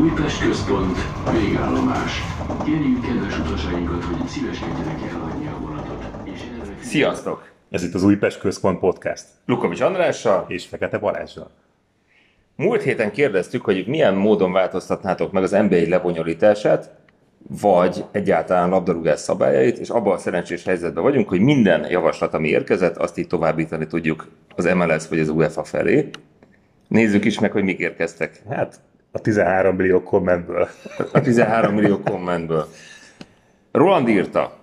Újpest központ, végállomás. Kérjük kedves utasainkat, hogy szíveskedjenek elhagyni a vonatot. És erre... Sziasztok! Ez itt az Újpest Központ Podcast. Lukovics Andrással. És Fekete Balázsral. Múlt héten kérdeztük, hogy milyen módon változtatnátok meg az NBA lebonyolítását, vagy egyáltalán labdarúgás szabályait, és abban a szerencsés helyzetben vagyunk, hogy minden javaslat, ami érkezett, azt így továbbítani tudjuk az MLS vagy az UEFA felé. Nézzük is meg, hogy mik érkeztek. Hát a 13 millió kommentből. A 13 millió kommentből. Roland írta,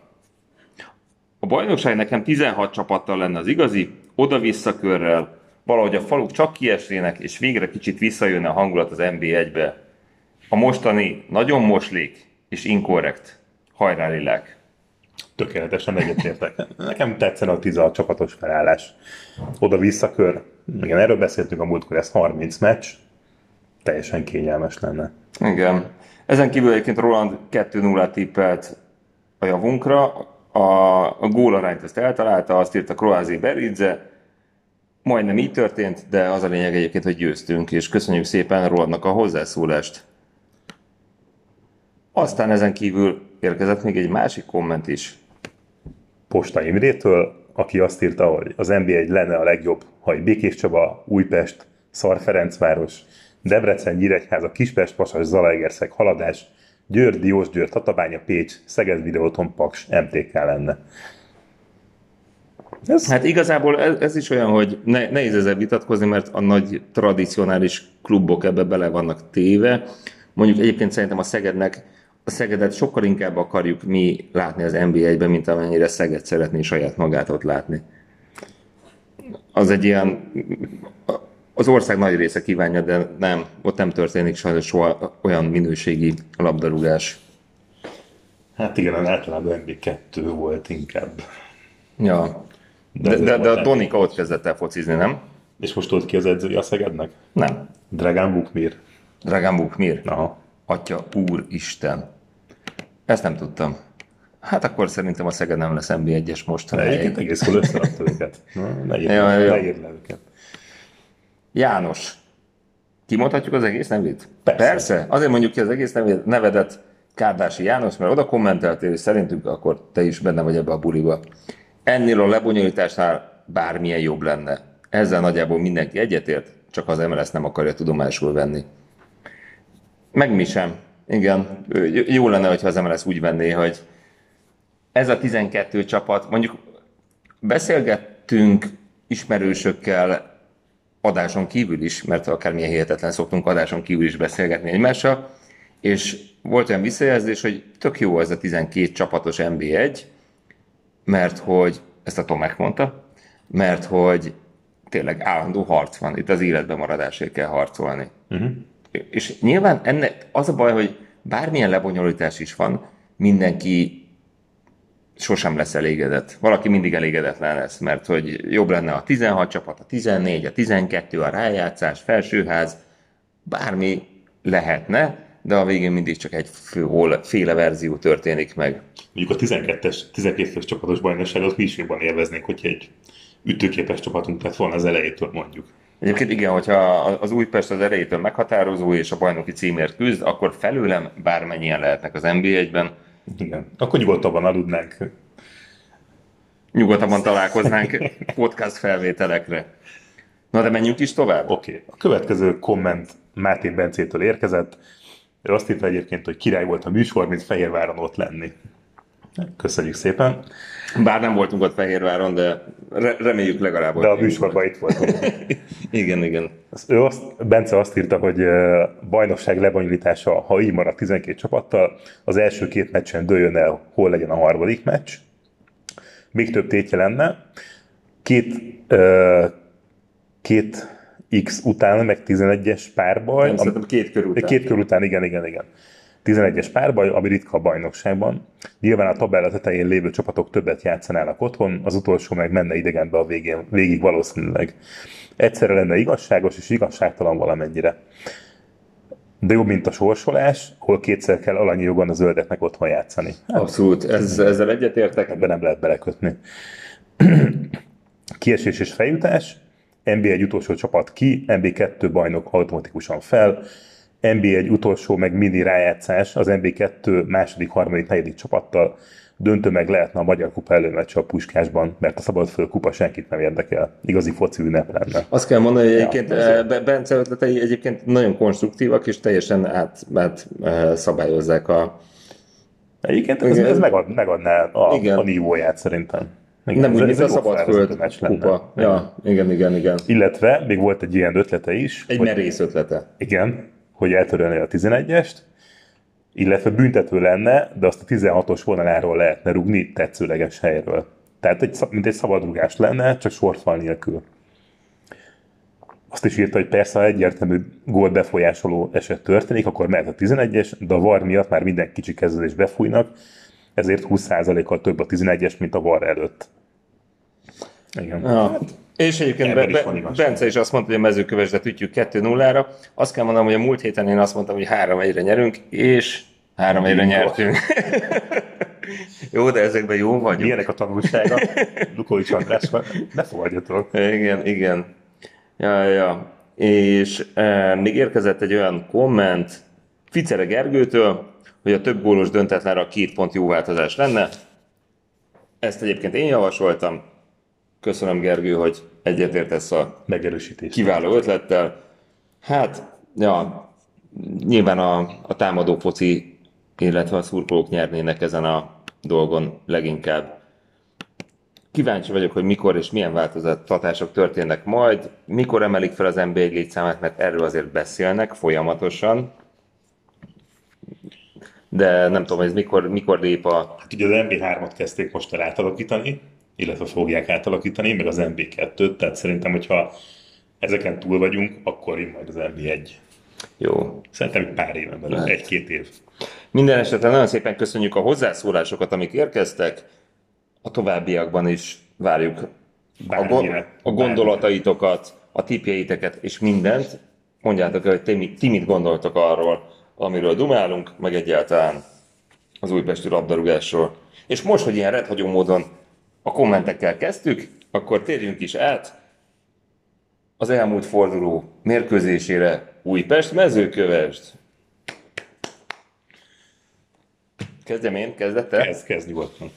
a bajnokság nekem 16 csapattal lenne az igazi, oda-vissza körrel, valahogy a faluk csak kiesnének, és végre kicsit visszajönne a hangulat az NB1-be. A mostani nagyon moslék és inkorrekt. Hajrá lilák! Tökéletesen egyetértek. Nekem tetszene a 16 csapatos felállás. Oda-vissza kör. Igen, erről beszéltünk a múltkor, ez 30 meccs. Teljesen kényelmes lenne. Igen. Ezen kívül egyébként Roland 2-0 tippelt a javunkra. A, a gólarányt ezt eltalálta, azt írta Kroázi Beridze. Majdnem így történt, de az a lényeg egyébként, hogy győztünk, és köszönjük szépen Rolandnak a hozzászólást. Aztán ezen kívül érkezett még egy másik komment is. Posta Imrétől, aki azt írta, hogy az NBA lenne a legjobb, ha egy Békés Csaba, Újpest, Szar Ferencváros, Debrecen, Nyíregyháza, Kispest, Pasas, Zalaegerszeg, Haladás, Győr, Diós, Győr, Tatabánya, Pécs, Szeged, Videóton, Paks, MTK lenne. Ez... Hát igazából ez, ez is olyan, hogy ne, nehéz ezzel vitatkozni, mert a nagy tradicionális klubok ebbe bele vannak téve. Mondjuk egyébként szerintem a Szegednek a Szegedet sokkal inkább akarjuk mi látni az NBA-ben, mint amennyire Szeged szeretné saját magát ott látni. Az egy ilyen, az ország nagy része kívánja, de nem, ott nem történik sajnos soha olyan minőségi labdarúgás. Hát igen, általában NB2 volt inkább. Ja, de, de, de, de a Donika ott kezdett el focizni, nem? És most ott ki az edzője a Szegednek? Nem. Dragan Bukmir. Dragan Bukmir? Aha. Atya, úr, Isten. Ezt nem tudtam. Hát akkor szerintem a Szeged nem lesz NB1-es most. Egyébként egész jól összerakta őket. Ne írd le őket. János. Kimondhatjuk az egész nevét? Persze. Persze. Azért mondjuk ki az egész nevedet Kárdási János, mert oda kommenteltél, és szerintünk akkor te is benne vagy ebbe a buliba. Ennél a lebonyolításnál bármilyen jobb lenne. Ezzel nagyjából mindenki egyetért, csak az MLS nem akarja tudomásul venni. Meg mi sem. Igen, jó lenne, hogyha az MLS úgy venné, hogy ez a 12 csapat, mondjuk beszélgettünk ismerősökkel adáson kívül is, mert akármilyen hihetetlen szoktunk adáson kívül is beszélgetni egymással, és volt olyan visszajelzés, hogy tök jó ez a 12 csapatos NB1, mert hogy, ezt a Tomek mondta, mert hogy tényleg állandó harc van, itt az életben maradásért kell harcolni. Uh-huh. És nyilván ennek az a baj, hogy bármilyen lebonyolítás is van, mindenki sosem lesz elégedett. Valaki mindig elégedetlen lesz, mert hogy jobb lenne a 16 csapat, a 14, a 12, a rájátszás, felsőház, bármi lehetne, de a végén mindig csak egy fő, féle verzió történik meg. Mondjuk a 12-es, 12 csapatos bajnokságot mi is jobban élveznénk, hogyha egy ütőképes csapatunk lett volna az elejétől mondjuk. Egyébként igen, hogyha az Újpest az elejétől meghatározó és a bajnoki címért küzd, akkor felőlem bármennyien lehetnek az NB1-ben, Igen. Akkor nyugodtabban aludnánk. nyugodtabban találkoznánk podcast felvételekre. Na de menjünk is tovább. Oké. Okay. A következő komment Máté Bencétől érkezett. Ő azt írta egyébként, hogy király volt a műsor, mint Fehérváron ott lenni. Köszönjük szépen. Bár nem voltunk ott Fehérváron, de re- reméljük legalább. De a műsorban itt voltunk. Igen, igen. Ő azt, Bence azt írta, hogy bajnokság lebonyolítása, ha így marad 12 csapattal, az első két meccsen dőljön el, hol legyen a harmadik meccs. Még több tétje lenne. Két, ö, két X után, meg 11-es párbaj. Nem, szerintem két kör után. Két kör után, igen, igen, igen. 11-es párbaj, ami ritka a bajnokságban. Nyilván a tabella tetején lévő csapatok többet játszanának otthon, az utolsó meg menne idegenbe a végén, végig valószínűleg. Egyszerre lenne igazságos és igazságtalan valamennyire. De jobb, mint a sorsolás, hol kétszer kell alanyi jogon a zöldeknek otthon játszani. Abszolút, ez, ezzel egyetértek. Ebben nem lehet belekötni. Kiesés és feljutás, NB1 utolsó csapat ki, NB2 bajnok automatikusan fel, NB1 utolsó, meg mini rájátszás az NB2 második, harmadik, negyedik csapattal döntő meg lehetne a Magyar Kupa előmeccse a Puskásban, mert a szabadföld kupa senkit nem érdekel. Igazi foci ünnep lenne. Azt kell mondani, hogy egyébként Ja, ja, Bence ötletei egyébként nagyon konstruktívak, és teljesen át, át eh, szabályozzák a... Egyébként ez, ez megad, megadná a, Igen. a nívóját szerintem. Igen, Nem úgy, ez- mint ez a Szabadföld kupa. Ja, igen, igen, igen. Illetve még volt egy ilyen ötlete is, Egy hogy, merész ötlete. igen, hogy eltörölni a 11-est, illetve büntető lenne, de azt a 16-os vonaláról lehetne rugni tetszőleges helyről. Tehát egy, mint egy szabadrugás lenne, csak sorfal nélkül. Azt is írta, hogy persze, ha egyértelmű gól befolyásoló eset történik, akkor mehet a 11-es, de a VAR miatt már minden kicsi kezdődés befújnak, ezért 20%-kal több a 11-es, mint a VAR előtt. Igen. Ja. És egyébként Be- Be-. Bence is azt mondta, hogy a mezőkövesdet ütjük 2-0-ra. Azt kell mondanom, hogy a múlt héten én azt mondtam, hogy 3-1-re nyerünk, és 3-1-re nyertünk. jó, de ezekben jó vagyunk. Ilyenek a tanulsága. Lukovics András, ne fogadjatok. Igen, igen. Ja, ja. És e, még érkezett egy olyan komment Ficere Gergőtől, hogy a több gólos döntetlenre a két pont jó változás lenne. Ezt egyébként én javasoltam. Köszönöm Gergő, hogy egyetértesz a Megerősítés. kiváló ötlettel. Hát, ja, nyilván a, a támadó foci, illetve a szurkolók nyernének ezen a dolgon leginkább. Kíváncsi vagyok, hogy mikor és milyen változtatások történnek majd, mikor emelik fel az NBA létszámát, mert erről azért beszélnek folyamatosan. De nem tudom, ez mikor, mikor lép a... Hát ugye az MB3-at kezdték most el átalakítani, illetve fogják átalakítani, meg az MB2-t, tehát szerintem, hogyha ezeken túl vagyunk, akkor jön majd az MB1. Jó, Szerintem egy pár éven belül, egy-két év. Minden esetre nagyon szépen köszönjük a hozzászólásokat, amik érkeztek. A továbbiakban is várjuk Bármire. a gondolataitokat, a tipjeiteket és mindent. Mondjátok el, hogy ti mit gondoltok arról, amiről dumálunk, meg egyáltalán az újpesti labdarúgásról. És most, hogy ilyen rendhagyó módon a kommentekkel kezdtük, akkor térjünk is át az elmúlt forduló mérkőzésére Újpest mezőkövesd. Kezdjem én, kezdett te? Ez kezd nyugodtan.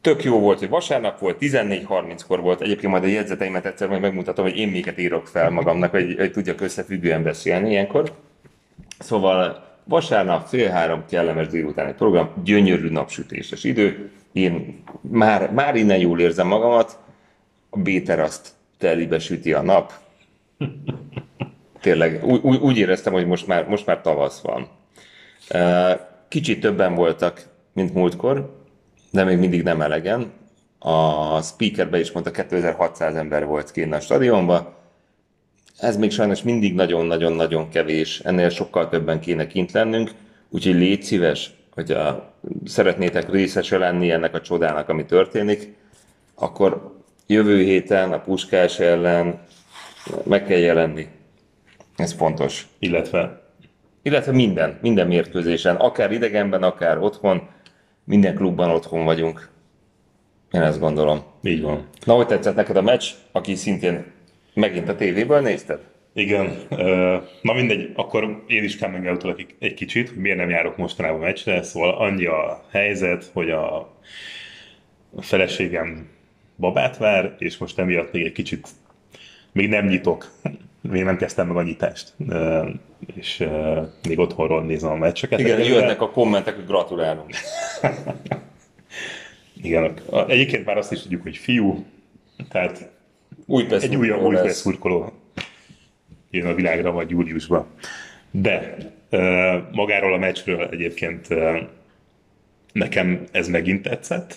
Tök jó volt, hogy vasárnap volt, 14.30-kor volt. Egyébként majd a jegyzeteimet egyszer majd megmutatom, hogy én miket írok fel magamnak, hogy, hogy tudjak összefüggően beszélni ilyenkor. Szóval vasárnap fél három kellemes délutáni program, gyönyörű napsütéses idő. Én már, már innen jól érzem magamat. A B-teraszt telibe süti a nap. Tényleg, úgy, úgy- éreztem, hogy most már, most már tavasz van. Kicsit többen voltak, mint múltkor, de még mindig nem elegen. A speakerbe is mondta, 2600 ember volt kint a stadionban. Ez még sajnos mindig nagyon-nagyon-nagyon kevés, ennél sokkal többen kéne kint lennünk, úgyhogy légy szíves, hogy a, szeretnétek részese lenni ennek a csodának, ami történik, akkor jövő héten a Puskás ellen meg kell jelenni. Ez fontos. Illetve Illetve minden, minden mérkőzésen, akár idegenben, akár otthon, minden klubban otthon vagyunk. Én ezt gondolom. így van. Na, hogy tetszett neked a meccs, aki szintén megint a tévéből nézted? Igen, na mindegy, akkor én is coming egy, egy kicsit, hogy miért nem járok mostanában meccsre, szóval annyi a helyzet, hogy a, feleségem babát vár, és most emiatt még egy kicsit még nem nyitok, még nem kezdtem meg a nyitást, és még otthonról nézem a meccseket. Igen, Egyelőre- jöhetnek a kommentek, hogy gratulálunk. Igen, egyébként már azt is tudjuk, hogy fiú, tehát Újpest egy újabb új szurkoló jön a világra, vagy júliusban. De magáról a meccsről egyébként nekem ez megint tetszett.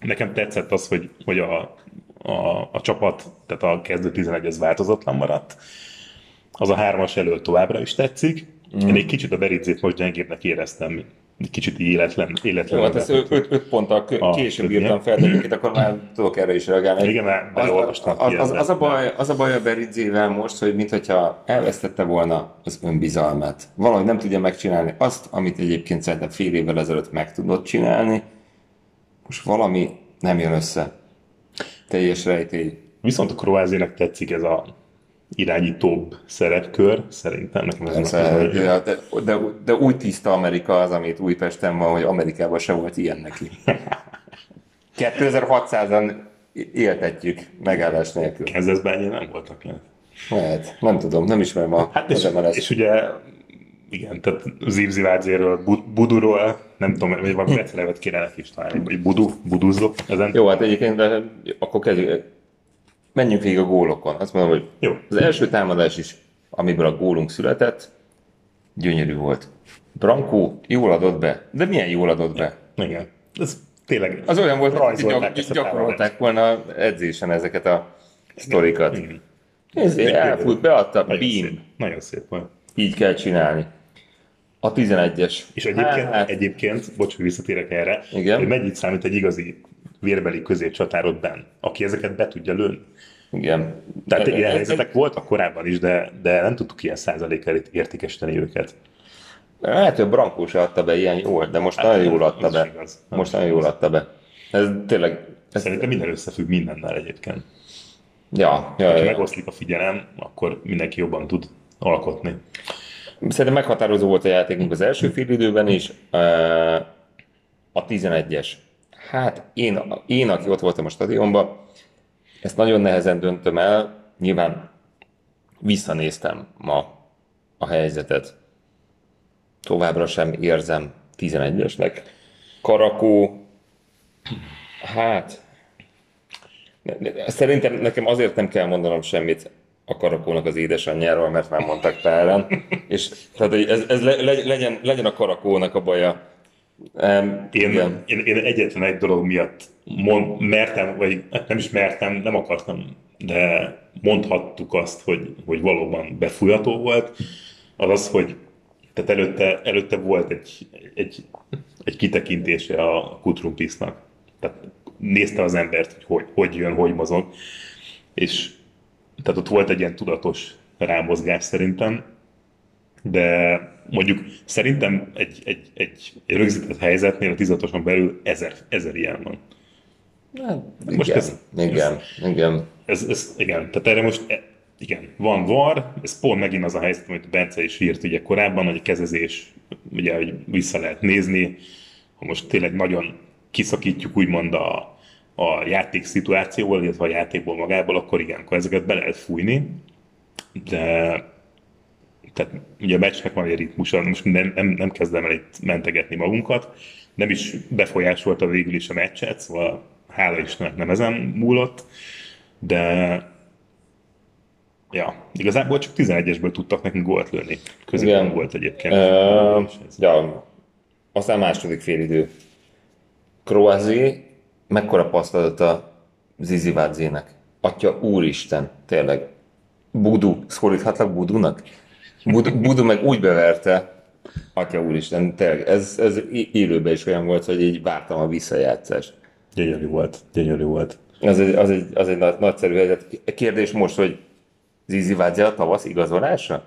Nekem tetszett az, hogy, hogy a, a, a csapat, tehát a kezdő 11 ez változatlan maradt. Az a hármas elől továbbra is tetszik. Mm. Én egy kicsit a Beridzét most gyengébbnek éreztem, kicsit életlen, életlen. Jó, hát ezt 5 ponttal kö- A később írtam fel, de egyébként akkor már tudok erre is reagálni. Igen, már az, az, az, az, a baj, az a baj a Beridzével most, hogy mintha elvesztette volna az önbizalmát. Valahogy nem tudja megcsinálni azt, amit egyébként szerintem fél évvel ezelőtt meg tudott csinálni. Most valami nem jön össze. Teljes rejtély. Viszont a Kroázének tetszik ez a irányítóbb szerepkör, szerintem. Nekem ez Persze, az, de, de, de, úgy tiszta Amerika az, amit Újpesten van, hogy Amerikában se volt ilyen neki. 2600-an éltetjük megállás nélkül. Kansasban nem voltak le. Lehet, nem tudom, nem ismerem a Hát és, MLS. és ugye, igen, tehát Zivzivárdzéről, Bu- Buduról, nem tudom, vagy valami becenevett kéne neki is találni, vagy Budu, Buduzzok ezen. Jó, hát egyébként de akkor kezdjük. Menjünk végig a gólokon. Azt mondom, hogy Jó. az első támadás is, amiből a gólunk született, gyönyörű volt. Brankó jól adott be. De milyen jól adott be? Igen. Ez tényleg Az olyan volt, hogy gyak, gyakorolták volna edzésen ezeket a sztorikat. Igen. Ez elfut, beadta, Nagyon beam. szép. Nagyon szép volt. Így kell csinálni. A 11-es. És egyébként, Hát, egyébként bocs, hogy visszatérek erre, Igen. hogy mennyit számít egy igazi vérbeli középcsatárod benn, aki ezeket be tudja lőni. igen. Tehát ilyen helyzetek voltak korábban is, de, de nem tudtuk ilyen százalékkal értékesíteni őket. Lehet, hogy Brankó se adta be ilyen jól, de most nagyon jól adta be. igaz. Most nagyon jól adta be. Ez tényleg... Ez, Szerintem minden összefügg mindennel egyébként. ja, ja, Ha ja. megoszlik a figyelem, akkor mindenki jobban tud alkotni. Szerintem meghatározó volt a játékunk az első fél időben is. Ö, A 11-es. Hát én, én, aki ott voltam a stadionban, ezt nagyon nehezen döntöm el. Nyilván visszanéztem ma a helyzetet. Továbbra sem érzem 11-esnek. Karakó, hát Szerintem nekem azért nem kell mondanom semmit a karakónak az édesanyjáról, mert már mondták páran. És tehát ez, ez le- legyen, legyen a karakónak a baja. Um, Én, igen. én, én egyetlen egy dolog miatt mond, mertem, vagy nem is mertem, nem akartam, de mondhattuk azt, hogy, hogy valóban befújható volt, az az, hogy tehát előtte, előtte volt egy, egy, egy kitekintése a Kutrumpisznak. Tehát nézte az embert, hogy, hogy hogy jön, hogy mozog, és tehát ott volt egy ilyen tudatos rámozgás szerintem, de mondjuk szerintem egy, egy, egy, egy rögzített helyzetnél a tizatoson belül ezer, ezer ilyen van. Hát, Most igen, ez- igen, igen. Ez, ez, igen, tehát erre most, e- igen, van var, ez pont megint az a helyzet, amit Bence is írt ugye korábban, hogy a kezezés, ugye, hogy vissza lehet nézni, ha most tényleg nagyon kiszakítjuk úgymond a, a játék szituációból, illetve a játékból magából, akkor igen, akkor ezeket be lehet fújni, de tehát ugye a meccsnek van egy ritmusa, most nem, nem, nem kezdem el itt mentegetni magunkat, nem is befolyásolta végül is a meccset, szóval hála Istennek nem ezen múlott, de ja, igazából csak 11-esből tudtak nekünk gólt lőni. Középen volt egyébként. Ö, ja, aztán második félidő. Kroazé mekkora paszt adott a Zizi Vádzének? Atya úristen, tényleg. Budu, szólíthatlak Budunak? Budu, Budu meg úgy beverte, atya úristen, tényleg, ez, ez élőben is olyan volt, hogy így vártam a visszajátszást. Gyönyörű volt, gyönyörű volt. Az egy, az egy, az egy nagy, nagyszerű helyzet. Kérdés most, hogy Zizi Vádzé a tavasz igazolása?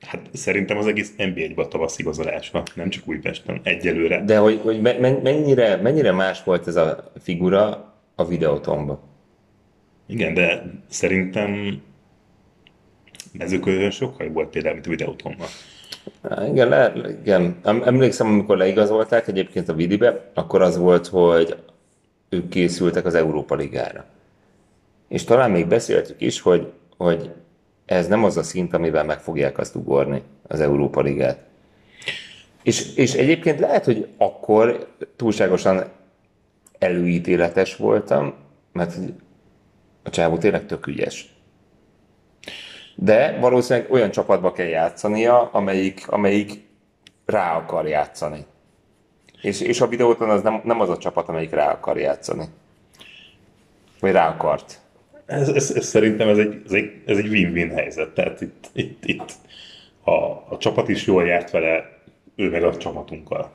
Hát szerintem az egész NB1-ben a tavasz igazolása, nem csak Újpesten, egyelőre. De hogy, hogy me- men- mennyire, mennyire más volt ez a figura a videótomban? Igen, de szerintem mezőközön sokkal jobb volt például, mint a videótomban. Há, Igen, le, igen. Em- Emlékszem, amikor leigazolták egyébként a Vidibe, akkor az volt, hogy ők készültek az Európa Ligára. És talán még beszéltük is, hogy, hogy ez nem az a szint, amivel meg fogják azt ugorni, az Európa Ligát. És, és egyébként lehet, hogy akkor túlságosan előítéletes voltam, mert a csávó tényleg tök ügyes. De valószínűleg olyan csapatba kell játszania, amelyik, amelyik rá akar játszani. És, és a videóton az nem, nem az a csapat, amelyik rá akar játszani. Vagy rá akart. Ez, ez, ez szerintem ez egy, ez egy, ez egy win-win helyzet. Tehát itt, itt, itt a, a csapat is jól járt vele, ő meg a csapatunkkal.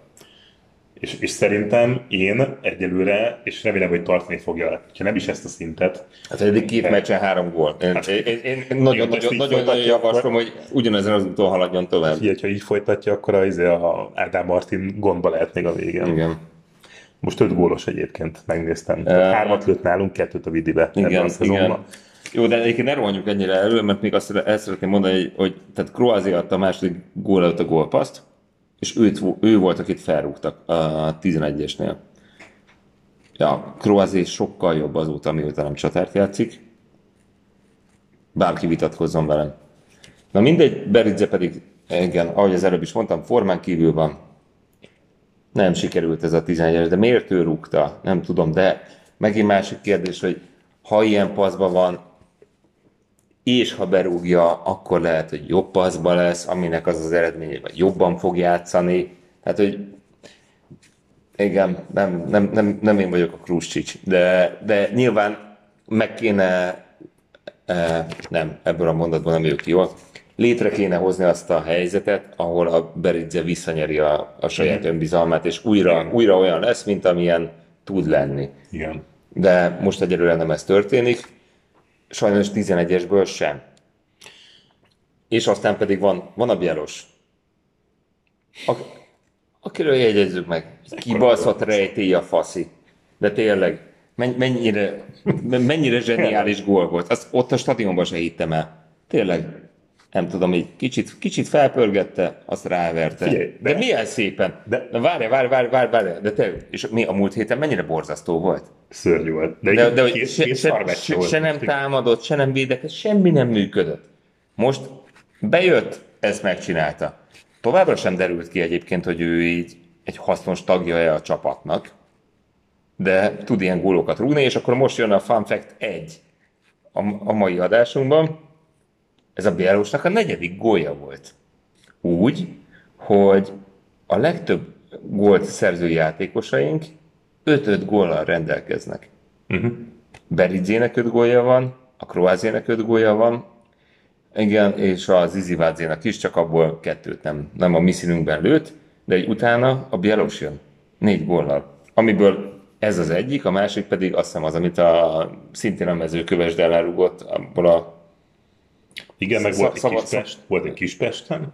És, és szerintem én egyelőre, és remélem, hogy tartani fogja, ha nem is ezt a szintet, Hát eddig két meccsen három gól. Én, én, én, én nagyon, nagyon, nagyon, nagyon javaslom, akkor- hogy ugyanezen az úton haladjon tovább. így, ha így folytatja, akkor a, izé a Ádám Martin gondba lehet még a végén. Igen. Most öt gólos egyébként, megnéztem. Uh, Hármat lőtt nálunk, kettőt a Vidibe Igen, a igen. Jó, de egyébként ne rohanjuk ennyire elő, mert még azt el szeretném mondani, hogy, hogy tehát Kroázia adta a második gól előtt a gólpaszt, és őt, ő volt, akit felrúgtak a 11-esnél. Ja, Kroázé sokkal jobb azóta, mióta nem csatárt játszik. Bárki vitatkozzon velem. Na mindegy, Beridze pedig, igen, ahogy az előbb is mondtam, formán kívül van. Nem sikerült ez a 11-es, de miért ő rúgta? Nem tudom, de megint másik kérdés, hogy ha ilyen paszban van, és ha berúgja, akkor lehet, hogy jobb paszba lesz, aminek az az eredménye, vagy jobban fog játszani. Hát, hogy igen, nem, nem, nem, nem én vagyok a Kruscsics, de, de nyilván meg kéne, e, nem, ebből a mondatból nem jött jól, létre kéne hozni azt a helyzetet, ahol a Beridze visszanyeri a, a saját önbizalmát, és újra, újra olyan lesz, mint amilyen tud lenni. Igen. De most egyelőre nem ez történik, sajnos 11-esből sem. És aztán pedig van, van a Bielos. Ak- akiről jegyezzük meg, kibaszott rejtély a faszi. De tényleg, men- mennyire, mennyire zseniális gól volt. Azt ott a stadionban se hittem el. Tényleg, nem tudom, így kicsit, kicsit felpörgette, azt ráverte. Figyelj, de, de- milyen szépen. de- Na várj, várj, várj, várj, várj. De te, és mi a múlt héten mennyire borzasztó volt? Szörnyű volt. De, De, de két, se, se, se, volt. se nem támadott, se nem védekezett, semmi nem működött. Most bejött, ezt megcsinálta. Továbbra sem derült ki egyébként, hogy ő így egy hasznos tagja-e a csapatnak, de tud ilyen gólokat rúgni, és akkor most jön a Fun Fact 1 a, a mai adásunkban. Ez a Bielósnak a negyedik gólja volt. Úgy, hogy a legtöbb gólt szerző játékosaink 5-5 góllal rendelkeznek. Uh-huh. Beridzének 5 gólja van, a Kroázének 5 gólja van, igen, és az Izivázénak is, csak abból kettőt nem, nem a mi színünkben lőtt, de egy utána a Bielos jön, négy góllal, amiből ez az egyik, a másik pedig azt hiszem az, amit a szintén a mezőkövesd ellen rúgott, abból a Igen, meg volt egy Kispest, volt egy Kispesten.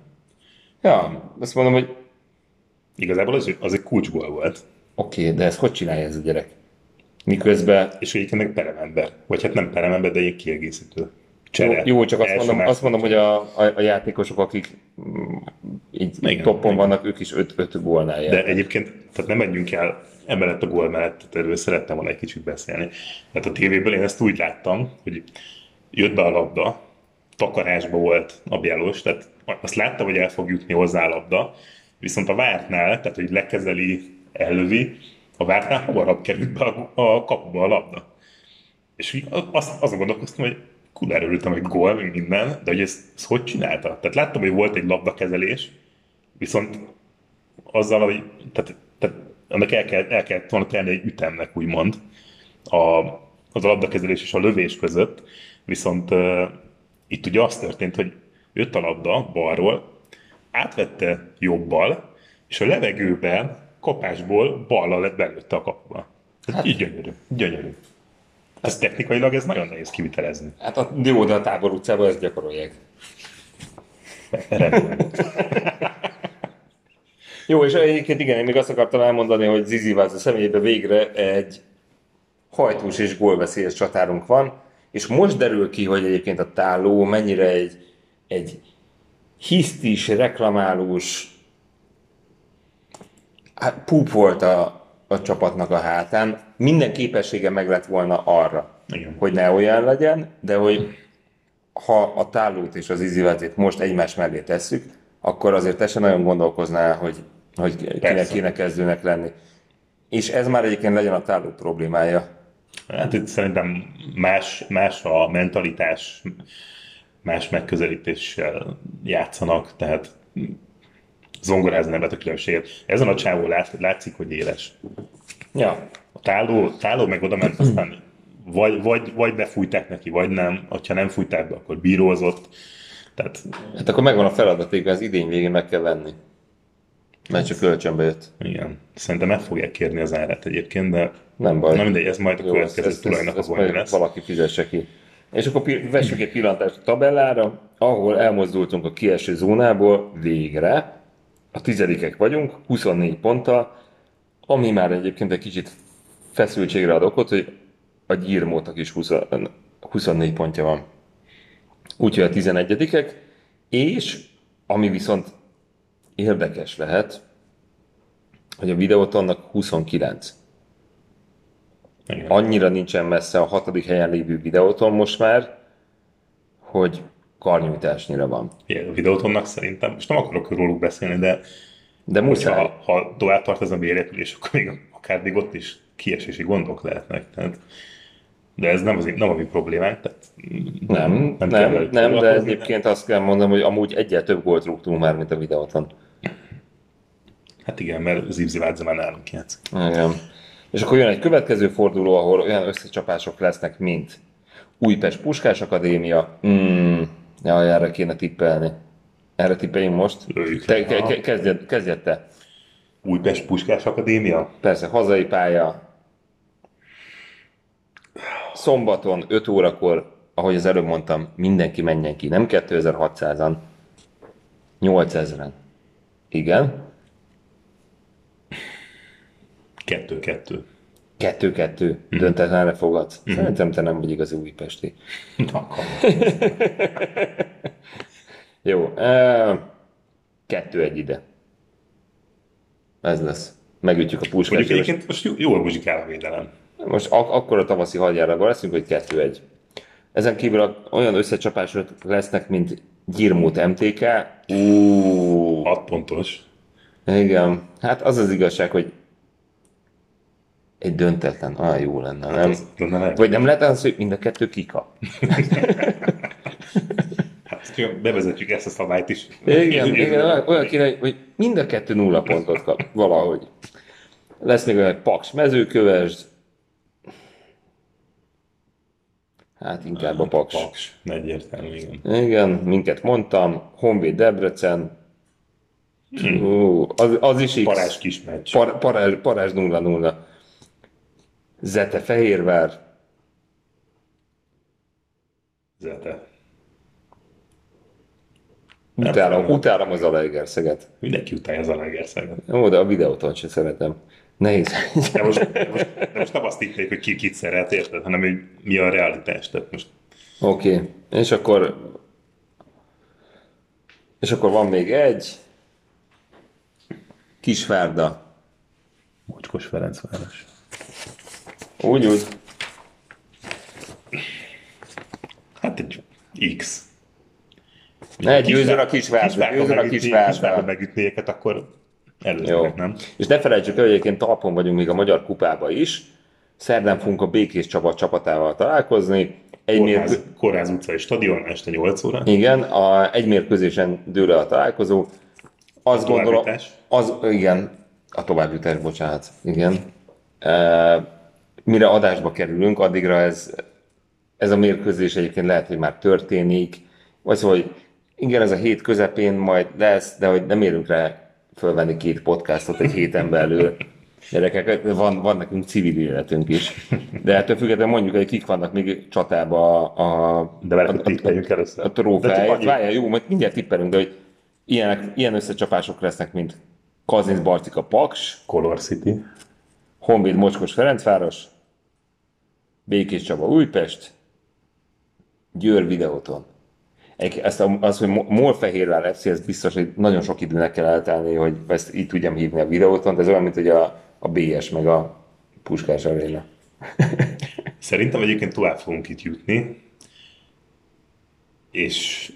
Ja, azt mondom, hogy Igazából az, az egy kulcsgól volt. Oké, okay, de ezt hogy csinálja ez a gyerek? Miközben És egyébként meg peremember. Vagy hát nem peremember, de egy kiegészítő. Jó, Csere. jó, csak azt mondom, azt mondom, hogy a, a, a játékosok, akik mm, így Igen, toppon igen. vannak, ők is 5 gólnál De járnak. egyébként, tehát nem menjünk el emellett a gól mellett, tehát erről szerettem volna egy kicsit beszélni. Tehát a tévéből én ezt úgy láttam, hogy jött be a labda, takarásba volt a Bielos, tehát azt láttam, hogy el fog jutni hozzá a labda, viszont a vártnál, tehát hogy lekezeli, ellövi, a vártnál hamarabb került be a, a kapuba a labda. És így azt, azon gondolkoztam, hogy kurvára örültem, hogy gól, meg minden, de hogy ezt, ezt hogy csinálta? Tehát láttam, hogy volt egy labdakezelés, viszont azzal, hogy tehát, tehát annak el kell, el kellett volna tenni egy ütemnek, úgymond, a, az a labdakezelés és a lövés között, viszont uh, itt ugye az történt, hogy jött a labda balról, átvette jobbal, és a levegőben kapásból ballal lett belőtte a kapuba. Hát, így gyönyörű, gyönyörű. Ez technikailag ez nagyon nehéz kivitelezni. Hát a jó, de a tábor utcában ezt gyakorolják. Jó, és egyébként igen, én még azt akartam elmondani, hogy Zizi Váza személyében végre egy hajtós és gólveszélyes csatárunk van, és most derül ki, hogy egyébként a táló mennyire egy, egy hisztis, reklamálós hát, pup volt a, a csapatnak a hátán. Minden képessége meg lett volna arra, Igen. hogy ne olyan legyen, de hogy ha a tálót és az izivázét most egymás mellé tesszük, akkor azért te sem nagyon gondolkoznál, hogy, hogy kinek Persze. kéne kezdőnek lenni. És ez már egyébként legyen a táló problémája. Hát itt szerintem más, más a mentalitás, más megközelítéssel játszanak, tehát zongorázni nem a különbséget. Ezen a csávó lát, látszik, hogy éles. Ja, A táló, táló meg oda ment, aztán vagy, vagy, vagy befújták neki, vagy nem. Ha nem fújták be, akkor bírózott. Tehát hát akkor megvan a feladaték, az idény végén meg kell venni. Mert csak kölcsönbe jött. igen, szerintem meg fogják kérni az árát egyébként, de Nem baj. Na mindegy, ez majd a Jó, következő ezt- tulajnak gondja majd lesz. Valaki fizesse ki. És akkor vessük egy pillantást a tabellára, ahol elmozdultunk a kieső zónából végre. A tizedikek vagyunk, 24 ponttal, ami már egyébként egy kicsit feszültségre ad okot, hogy a gyírmótak is 20, 24 pontja van. Úgyhogy a 11 és ami viszont érdekes lehet, hogy a videótonnak 29. Igen. Annyira nincsen messze a hatodik helyen lévő videóton most már, hogy karnyújtásnyira van. Ilyen videótonnak szerintem, most nem akarok róluk beszélni, de De muszáj. ha, ha tovább tart ez a bérépülés, akkor még akár még ott is kiesési gondok lehetnek. Tehát, de ez nem, az, nem a mi problémánk. Tehát Nem, nem, kell nem, velük nem de egyébként azt kell mondanom, hogy amúgy egyel több gólt rúgtunk már, mint a videóton. Hát igen, mert Zivzi Vádze már nálunk játszik. Igen. És akkor jön egy következő forduló, ahol olyan összecsapások lesznek, mint Újpest Puskás Akadémia. Mm, jaj, erre kéne tippelni. Erre tippeljünk most? Lőjük Te, ke, ke, kezdjed, kezdjed te. Újpest Puskás Akadémia? Persze, hazai pálya. Szombaton 5 órakor, ahogy az előbb mondtam, mindenki menjen ki. Nem 2600-an, 8000-en. Igen. 2-2. 2-2. Döntetlenre fogadsz. Szerintem te nem vagy igazi újpesti. Akkor. Jó. Uh, kettő egy ide. Ez lesz. Megütjük a puskát. Mondjuk egyébként most jó- jól muzsikál a védelem. Most ak- akkor a tavaszi hadjáratban leszünk, hogy kettő egy. Ezen kívül olyan összecsapások lesznek, mint Gyirmót MTK. Ú, 6 pontos. igen. Hát az az igazság, hogy egy döntetlen, olyan jó lenne, nem? Az, de ne lehet. Vagy nem lehet az, hogy mind a kettő kika? Hát, bevezetjük ezt a szabályt is. Igen, igen, olyan- olyan kéne, hogy mind a kettő nulla pontot kap, valahogy. Lesz még olyan Paks mezőkövesd. Hát inkább a Paks. Paks. Egyértelmű, igen. Igen, minket mondtam. Honvéd Debrecen. Ú, az, az is. Parázs kis meccs. Par, parázs, parázs 0-0. Zete Fehérvár. Zete. Utálom, tudom. utálom az Alegerszeget. Mindenki utálja az Alegerszeget. Jó, de a videóton sem szeretem. Nehéz. De most, de most, de most nem azt hitték, hogy ki kit szeret, érted, hanem hogy mi a realitás. Tehát most Oké, okay. és akkor és akkor van még egy Kisvárda. Mocskos Ferencváros. Úgy, úgy. Hát egy X. Ne, győzön a Kisvárda, győzön a Kisvárda Kisvárda. megütni őket, akkor Jó. előzőnek, nem? És ne felejtsük el, hogy egyébként talpon vagyunk még a Magyar Kupába is. Szerdán fogunk a Békés Csaba csapatával találkozni. Egy Kórház, mérkő... Kórház utcai stadion, este 8 óra. Igen, a, egy mérkőzésen dől a találkozó. Azt gondolom, továbbjutás? az, igen, a továbbjutás, bocsánat, igen. E, mire adásba kerülünk, addigra ez, ez a mérkőzés egyébként lehet, hogy már történik, vagy szóval, hogy igen, ez a hét közepén majd lesz, de hogy nem érünk rá fölvenni két podcastot egy héten belül. Gyerekek, van, van nekünk civil életünk is. De ettől függetlenül mondjuk, hogy kik vannak még csatába a, a, De a, tippeljünk először. a trófeáját. Várjál, jó, majd mindjárt tippelünk, de hogy ilyenek, ilyen összecsapások lesznek, mint Kazinc Bartika Paks, Color City. Honvéd Mocskos Ferencváros, Békés Csaba Újpest, Győr Videóton. Ezt a, az, hogy Mo- Molfehérvár FC, ez biztos, hogy nagyon sok időnek kell eltelni, hogy ezt így tudjam hívni a videóton, de ez olyan, mint hogy a, a BS meg a Puskás Aréna. Szerintem egyébként tovább fogunk itt jutni, és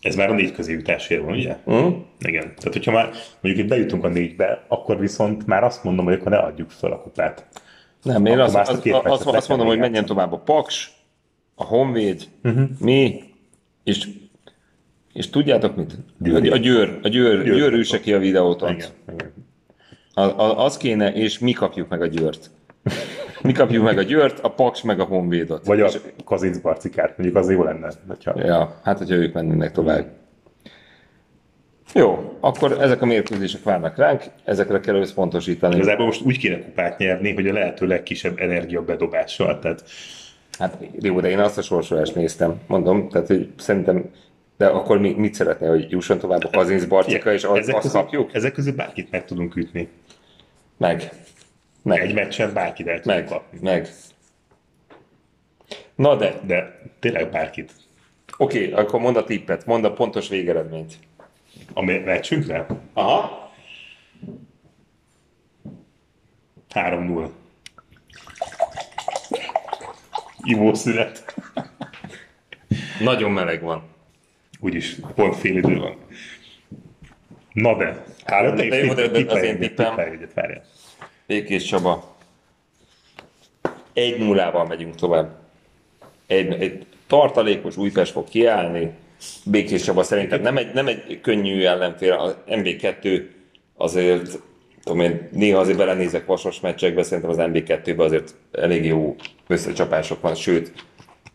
ez már a négy közé jutásért van, ugye? Hm? Igen. Tehát, hogyha már mondjuk itt bejutunk a négybe, akkor viszont már azt mondom, hogy akkor ne adjuk fel a kupát. Nem, én azt, azt azt, azt, mondom, hogy menjen tovább a Paks, a Honvéd, uh-huh. mi, és, és tudjátok mit? Győr. A, Győr, a Győr, Győr. Győr ki a videóton. Igen. Igen. A, a, az kéne, és mi kapjuk meg a Győrt. Mi kapjuk meg a Győrt, a Paks meg a Honvédot. Vagy a És- Kazinc barcikát, mondjuk az jó lenne. Hogyha... Ja, hát hogyha ők mennének tovább. Jó, akkor ezek a mérkőzések várnak ránk, ezekre kell összpontosítani. Igazából most úgy kéne kupát nyerni, hogy a lehető legkisebb energia bedobással. Tehát Hát jó, de én azt a sorsolást néztem, mondom, tehát hogy szerintem, de akkor mi, mit szeretnél, hogy jusson tovább a Kazinc Barcika, és az, ezek, azt közül, kapjuk? ezek közül bárkit meg tudunk ütni. Meg. Meg. Egy meccsen bárkit el Meg. kapni. Meg. Na de, De tényleg bárkit. oké, okay, akkor mondd a tippet, mondd a pontos végeredményt. A me- meccsünkre? Aha. 3-0. Ivószület. Nagyon meleg van. Úgyis pont fél idő van. Na de. Három, de- de az tippelj én tippem. tippelj. Békés Csaba. Egy nullával megyünk tovább. Egy, egy tartalékos Újpest fog kiállni. Békés Csaba szerintem nem egy, nem egy könnyű ellenfél. A MB2 azért, tudom én, néha azért belenézek vasos meccsekbe, szerintem az MB2-ben azért elég jó összecsapások van, sőt,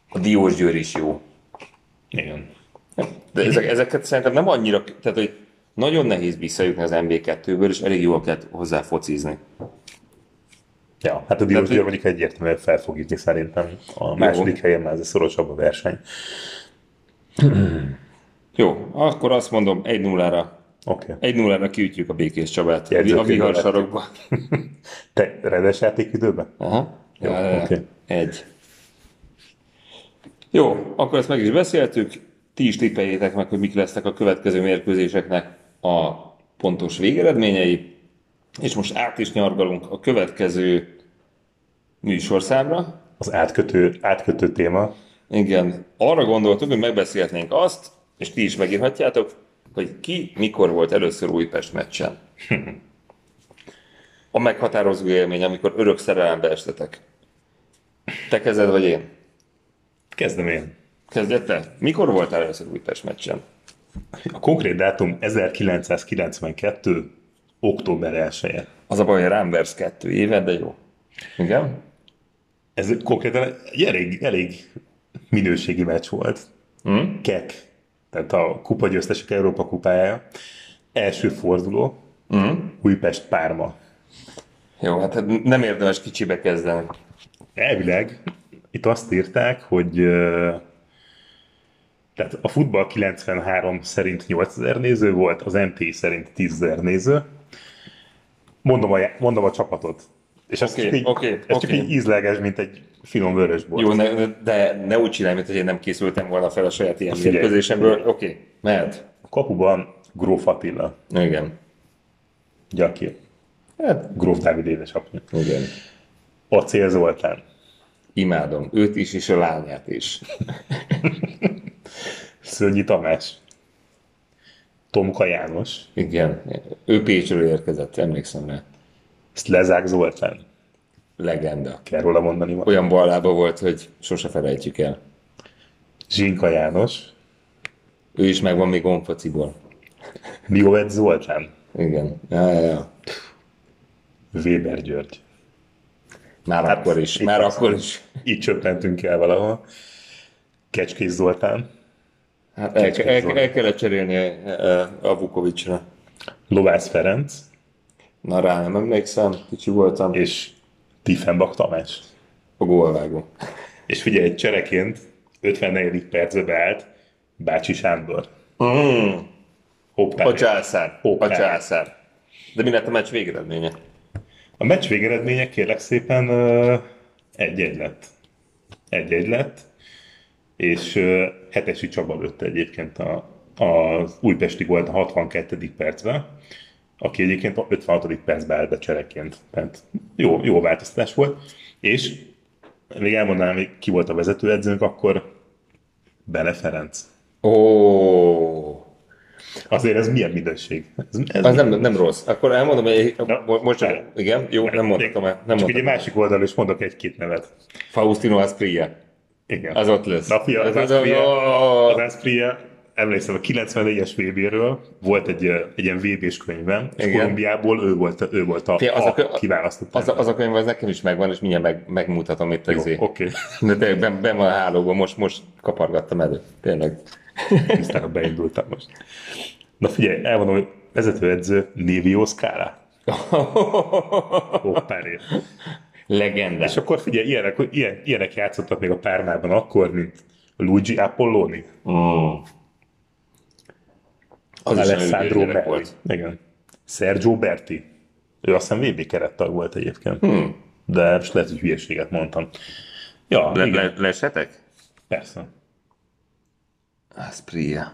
a Diós Győr is jó. Igen. De ezek, ezeket szerintem nem annyira, tehát hogy nagyon nehéz visszajutni az MB2-ből, és elég jól kell hozzá focizni. Ja, hát a Diós Győr mondjuk egyértelműen fel fog jutni szerintem. A második helyen már ez szorosabb a verseny. Jó, akkor azt mondom, 1-0-ra Oké. Okay. 1-0-ra kiütjük a Békés Csabát a Jegyzőkönyvbe vihar sarokba. Te rendes játékidőben? Aha. Jó, Ja, oké. Egy. Jó, akkor ezt meg is beszéltük. Ti is tippeljétek meg, hogy mik lesznek a következő mérkőzéseknek a pontos végeredményei. És most át is nyargalunk a következő műsorszámra. Az átkötő, átkötő téma. Igen, arra gondoltuk, hogy megbeszélhetnénk azt, és ti is megírhatjátok, hogy ki mikor volt először Újpest meccsen. A meghatározó élmény, amikor örök szerelembe estetek. Te kezded, vagy én? Kezdem én. Kezded te? Mikor volt először Újpest meccsen? A konkrét dátum 1992. október 1 -e. Az a baj, hogy rám versz kettő éve, de jó. Igen? Ez konkrétan egy elég, elég minőségi meccs volt. Hm? Kek, tehát a kupa győztesek Európa kupája. Első forduló, Hm? Újpest Párma. Jó, hát nem érdemes kicsibe kezdeni. Elvileg itt azt írták, hogy tehát a futball 93 szerint 8000 néző volt, az MT szerint 10.000 néző. Mondom a, mondom a csapatot. És ez Oké, csak, így, oké, ez csak így ízleges, mint egy finom vörösbor. Jó, ne, de ne úgy csinálj, mint hogy én nem készültem volna fel a saját ilyen mérkőzésemből. Oké, mehet. A kapuban Gróf Attila, Igen. Gyaki, Hát, Gróf Dávid édesapja. igen. Acél Zoltán, Imádom. Őt is, és a lányát is. Szörnyi Tamás, Tomka János, Igen. Ő Pécsről érkezett, emlékszem rá. Szlezák Zoltán. Legenda. Kell róla mondani ma. Olyan ballába volt, hogy sose felejtjük el. Zsinka János, Ő is megvan még onfociból. Miovec Zoltán, Igen. Ja, ja, ja. Weber György. Már Hát, akkor is. Már az- akkor is. Így csöppentünk el valahol. Kecskés Zoltán, Hát el, Kecskés el, Zoltán. el kellett cserélni eh, a Vukovicsra. Lovász Ferenc Na rá nem emlékszem, kicsi voltam. és Tiefenbach Tamás. A gólvágó. És figyelj, csereként 54. percbe beállt Bácsi Sándor. Mm, Hoppá. a császár. Hoppá. A császár. De mi lett a meccs végeredménye? A meccs végeredménye kérlek szépen egy-egy lett. Egy-egy lett, és Hetesi Csaba lőtte egyébként a, az Újpesti volt a 62. percben, aki egyébként a 56. percben állt be csereként. Tehát jó, jó változtatás volt, és még elmondanám, hogy ki volt a vezetőedzőnk, akkor Bele Ferenc. Ó, Azért ez milyen minőség? Ez, ez az nem, nem rossz. Akkor elmondom, hogy Na, mo- most, várj. igen, jó, nem mondhatom el. Nem Csak egy másik oldalon is mondok egy-két nevet. Faustino Aspria. Igen. Az ott lesz. Na fia, az Az- az- Aspria, ó. az Aspria, emlékszem, a 94-es VB-ről volt egy, egy ilyen VB-s könyvem, és Igen. Kolumbiából ő volt, ő volt a, az a, a kiválasztott. Az, a- az a könyv az nekem is megvan, és mindjárt meg, megmutatom itt az Oké, De tényleg ben, ben van a hálóban, most, most kapargattam elő. Tényleg. tisztán beindultam most. Na figyelj, elmondom, hogy vezetőedző Livio Scala. Hoppáré. Legenda. És akkor figyelj, ilyenek, ilyen, ilyenek játszottak még a Pármában akkor, mint Luigi Apolloni, Mm. Az Alessandro Melli. volt. Igen. Sergio Berti. Ő azt hiszem VB kerettag volt egyébként. Hmm. De most lehet, hogy hülyeséget mondtam. Ja, Le, igen, le, lesetek? persze. Aspria.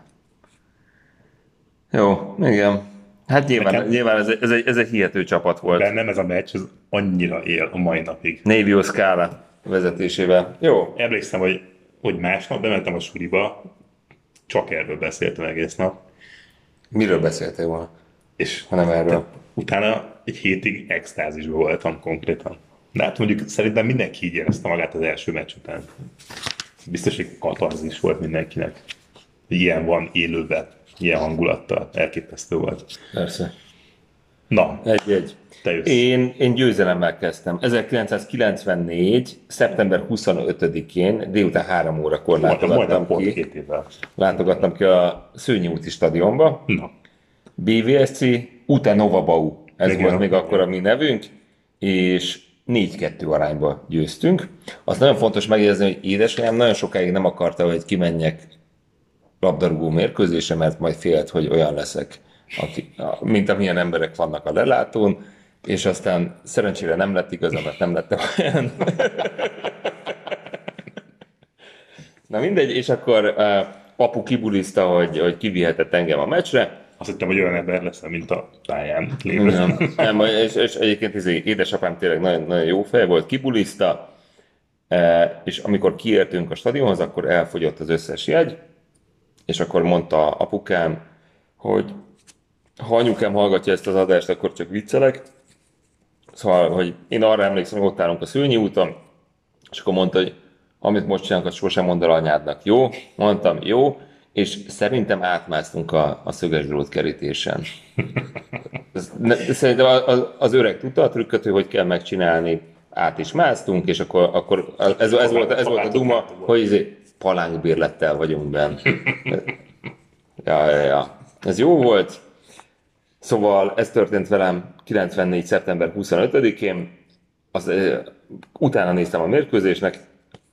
Jó, igen. Hát nyilván, Nekem- nyilván ez, egy- ez, egy, ez egy hihető csapat volt. Bennem ez a meccs ez annyira él a mai napig. Nevio Scala vezetésével. Jó, Emlékszem, hogy, hogy másnap bementem a suliba, csak erről beszéltem egész nap, miről beszéltél volna, és ha nem erről? utána egy hétig extázisban voltam konkrétan. De hát mondjuk szerintem mindenki így érezte magát az első meccs után. Biztos, hogy katarzis volt mindenkinek. Ilyen van élőben, ilyen hangulattal. Elképesztő volt. Persze. Na, Egy-egy. Én, én győzelemmel kezdtem. 1994. szeptember 25-én délután 3 órakor látogattam pont ki, két évvel. látogattam ki a Szőnyi úti stadionba. Na, BVSC, Ute Nova Bau, ez Igen. volt még akkor a mi nevünk, és 4-2 arányba győztünk. Azt nagyon fontos megjegyezni, hogy édesanyám nagyon sokáig nem akarta, hogy kimenjek labdarúgó mérkőzésre, mert majd félt, hogy olyan leszek, aki, a- mint amilyen emberek vannak a lelátón, és aztán szerencsére nem lett igaza, mert nem lettem olyan. Na mindegy, és akkor uh, apu kibuliszta, hogy, hogy kivihetett engem a meccsre, azt hittem, hogy olyan ember leszel, mint a pályán lévő. nem, nem és, és egyébként ez édesapám tényleg nagyon, nagyon jó fej volt, kibuliszta, e, és amikor kiértünk a stadionhoz, akkor elfogyott az összes jegy, és akkor mondta apukám, hogy ha anyukám hallgatja ezt az adást, akkor csak viccelek. Szóval, hogy én arra emlékszem, hogy ott állunk a Szőnyi úton, és akkor mondta, hogy amit most csinálunk, azt sosem mondd el anyádnak. Jó? Mondtam, jó. És szerintem átmásztunk a, a szöges drót kerítésen. Szerintem az, az öreg tudta a trükköt, hogy hogy kell megcsinálni. Át is másztunk, és akkor, akkor ez, ez, volt, ez volt a duma, hogy izé, palángbérlettel vagyunk benn. Ja, ja, ja. Ez jó volt. Szóval ez történt velem 94. szeptember 25-én. Az, utána néztem a mérkőzésnek.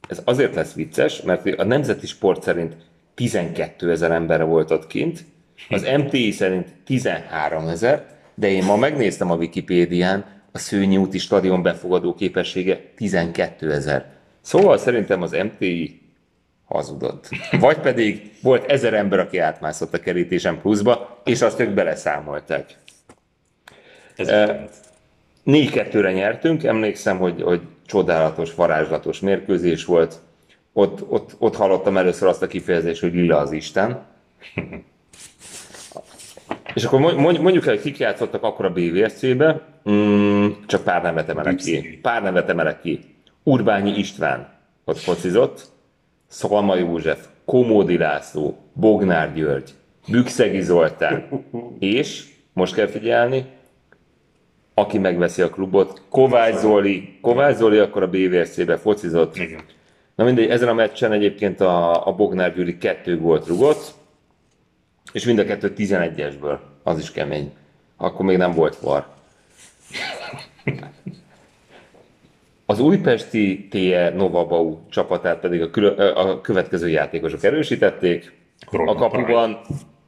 Ez azért lesz vicces, mert a nemzeti sport szerint 12 ezer emberre volt ott kint, az MTI szerint 13 ezer, de én ma megnéztem a Wikipédián, a Szőnyi úti stadion befogadó képessége 12 ezer. Szóval szerintem az MTI hazudott. Vagy pedig volt ezer ember, aki átmászott a kerítésen pluszba, és azt ők beleszámolták. Ez E, 4-2-re nyertünk, emlékszem, hogy, hogy csodálatos, varázslatos mérkőzés volt. Ott, ott, ott hallottam először azt a kifejezést, hogy lila az Isten. És akkor mond- mondjuk el, hogy kik játszottak akkor a BVSC-be, mm, csak pár nevet emelek ki. Pár nevet emelek ki. Urbányi István ott focizott, Szalma József, Komódi László, Bognár György, Bükszegi Zoltán, és, most kell figyelni, aki megveszi a klubot, Kovács Zoli, Kovács Zoli akkor a BVSC-be focizott. Igen. Na mindegy, ezen a meccsen egyébként a, a Bognár Gyuri kettő gólt rugott, és mind a kettő 11-esből. Az is kemény. Akkor még nem volt var. Az újpesti TE Nova Bau csapatát pedig a, külö- a következő játékosok erősítették. A Roland kapuban